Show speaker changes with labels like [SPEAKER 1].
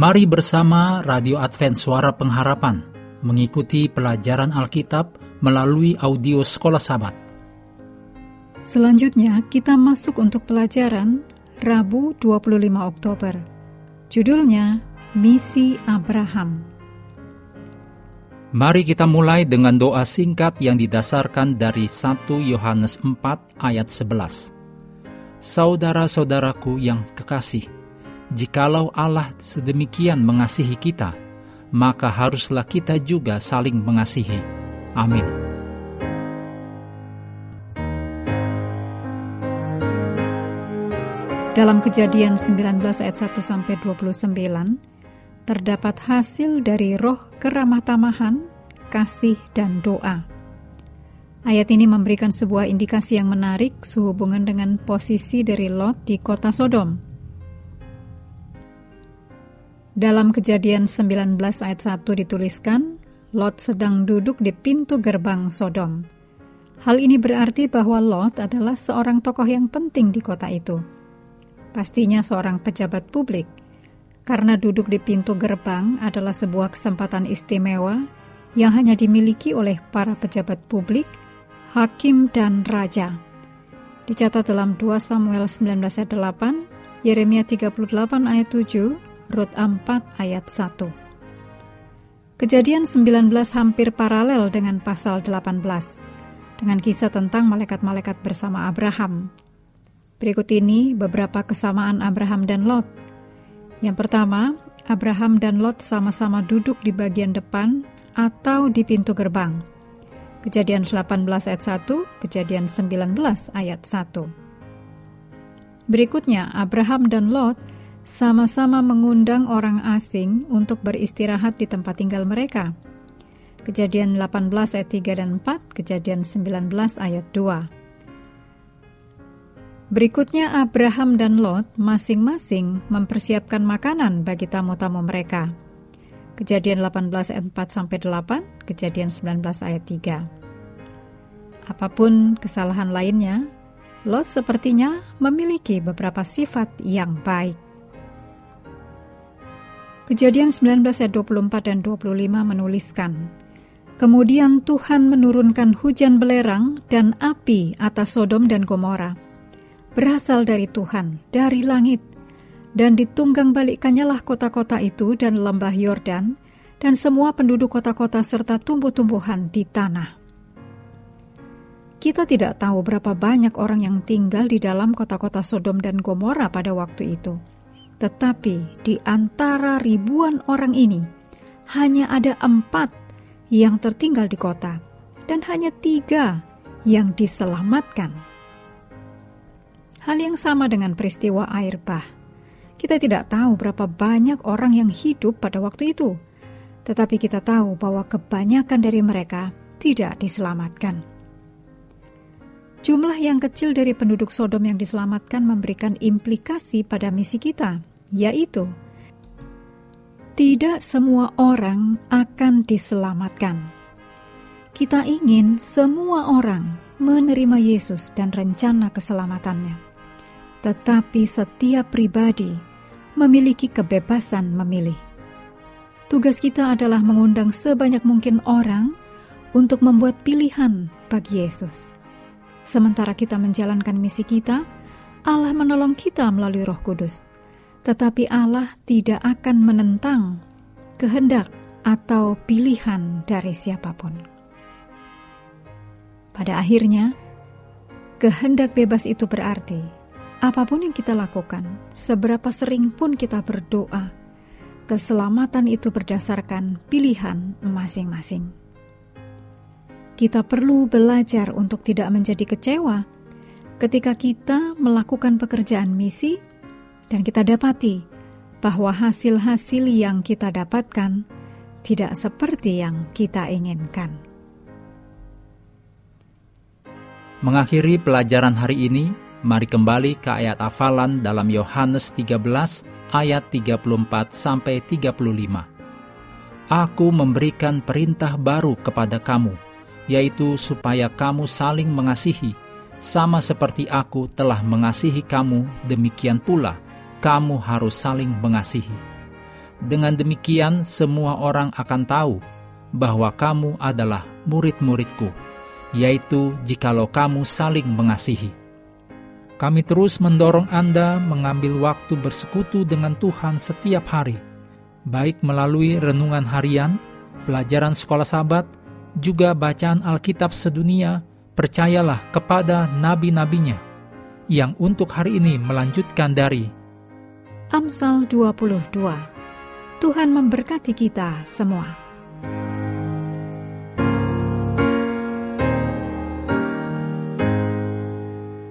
[SPEAKER 1] Mari bersama Radio Advent Suara Pengharapan mengikuti pelajaran Alkitab melalui audio Sekolah Sabat.
[SPEAKER 2] Selanjutnya kita masuk untuk pelajaran Rabu 25 Oktober. Judulnya Misi Abraham.
[SPEAKER 1] Mari kita mulai dengan doa singkat yang didasarkan dari 1 Yohanes 4 ayat 11. Saudara-saudaraku yang kekasih, jikalau Allah sedemikian mengasihi kita, maka haruslah kita juga saling mengasihi. Amin.
[SPEAKER 2] Dalam kejadian 19 ayat 1 sampai 29, terdapat hasil dari roh keramah tamahan, kasih, dan doa. Ayat ini memberikan sebuah indikasi yang menarik sehubungan dengan posisi dari Lot di kota Sodom. Dalam kejadian 19 ayat 1 dituliskan, Lot sedang duduk di pintu gerbang Sodom. Hal ini berarti bahwa Lot adalah seorang tokoh yang penting di kota itu. Pastinya seorang pejabat publik, karena duduk di pintu gerbang adalah sebuah kesempatan istimewa yang hanya dimiliki oleh para pejabat publik hakim dan raja. Dicatat dalam 2 Samuel 19 ayat 8, Yeremia 38 ayat 7, Rut 4 ayat 1. Kejadian 19 hampir paralel dengan pasal 18, dengan kisah tentang malaikat-malaikat bersama Abraham. Berikut ini beberapa kesamaan Abraham dan Lot. Yang pertama, Abraham dan Lot sama-sama duduk di bagian depan atau di pintu gerbang. Kejadian 18 ayat 1, Kejadian 19 ayat 1. Berikutnya, Abraham dan Lot sama-sama mengundang orang asing untuk beristirahat di tempat tinggal mereka. Kejadian 18 ayat 3 dan 4, Kejadian 19 ayat 2. Berikutnya Abraham dan Lot masing-masing mempersiapkan makanan bagi tamu-tamu mereka. Kejadian 18 ayat 4 sampai 8, Kejadian 19 ayat 3. Apa pun kesalahan lainnya, Lot sepertinya memiliki beberapa sifat yang baik. Kejadian 19 ayat 24 dan 25 menuliskan, Kemudian Tuhan menurunkan hujan belerang dan api atas Sodom dan Gomora. Berasal dari Tuhan, dari langit, dan ditunggang balikkannya lah kota-kota itu dan lembah Yordan, dan semua penduduk kota-kota serta tumbuh-tumbuhan di tanah. Kita tidak tahu berapa banyak orang yang tinggal di dalam kota-kota Sodom dan Gomora pada waktu itu. Tetapi di antara ribuan orang ini, hanya ada empat yang tertinggal di kota, dan hanya tiga yang diselamatkan. Hal yang sama dengan peristiwa air bah kita tidak tahu berapa banyak orang yang hidup pada waktu itu, tetapi kita tahu bahwa kebanyakan dari mereka tidak diselamatkan. Jumlah yang kecil dari penduduk Sodom yang diselamatkan memberikan implikasi pada misi kita, yaitu tidak semua orang akan diselamatkan. Kita ingin semua orang menerima Yesus dan rencana keselamatannya, tetapi setiap pribadi memiliki kebebasan memilih. Tugas kita adalah mengundang sebanyak mungkin orang untuk membuat pilihan bagi Yesus. Sementara kita menjalankan misi kita, Allah menolong kita melalui Roh Kudus. Tetapi Allah tidak akan menentang kehendak atau pilihan dari siapa pun. Pada akhirnya, kehendak bebas itu berarti Apa pun yang kita lakukan, seberapa sering pun kita berdoa, keselamatan itu berdasarkan pilihan masing-masing. Kita perlu belajar untuk tidak menjadi kecewa ketika kita melakukan pekerjaan misi dan kita dapati bahwa hasil-hasil yang kita dapatkan tidak seperti yang kita inginkan.
[SPEAKER 1] Mengakhiri pelajaran hari ini, Mari kembali ke ayat hafalan dalam Yohanes 13 ayat 34 sampai 35. Aku memberikan perintah baru kepada kamu, yaitu supaya kamu saling mengasihi, sama seperti aku telah mengasihi kamu, demikian pula kamu harus saling mengasihi. Dengan demikian, semua orang akan tahu bahwa kamu adalah murid-muridku, yaitu jikalau kamu saling mengasihi. Kami terus mendorong Anda mengambil waktu bersekutu dengan Tuhan setiap hari, baik melalui renungan harian, pelajaran sekolah sahabat, juga bacaan Alkitab sedunia, percayalah kepada nabi-nabinya, yang untuk hari ini melanjutkan dari
[SPEAKER 2] Amsal 22 Tuhan memberkati kita semua.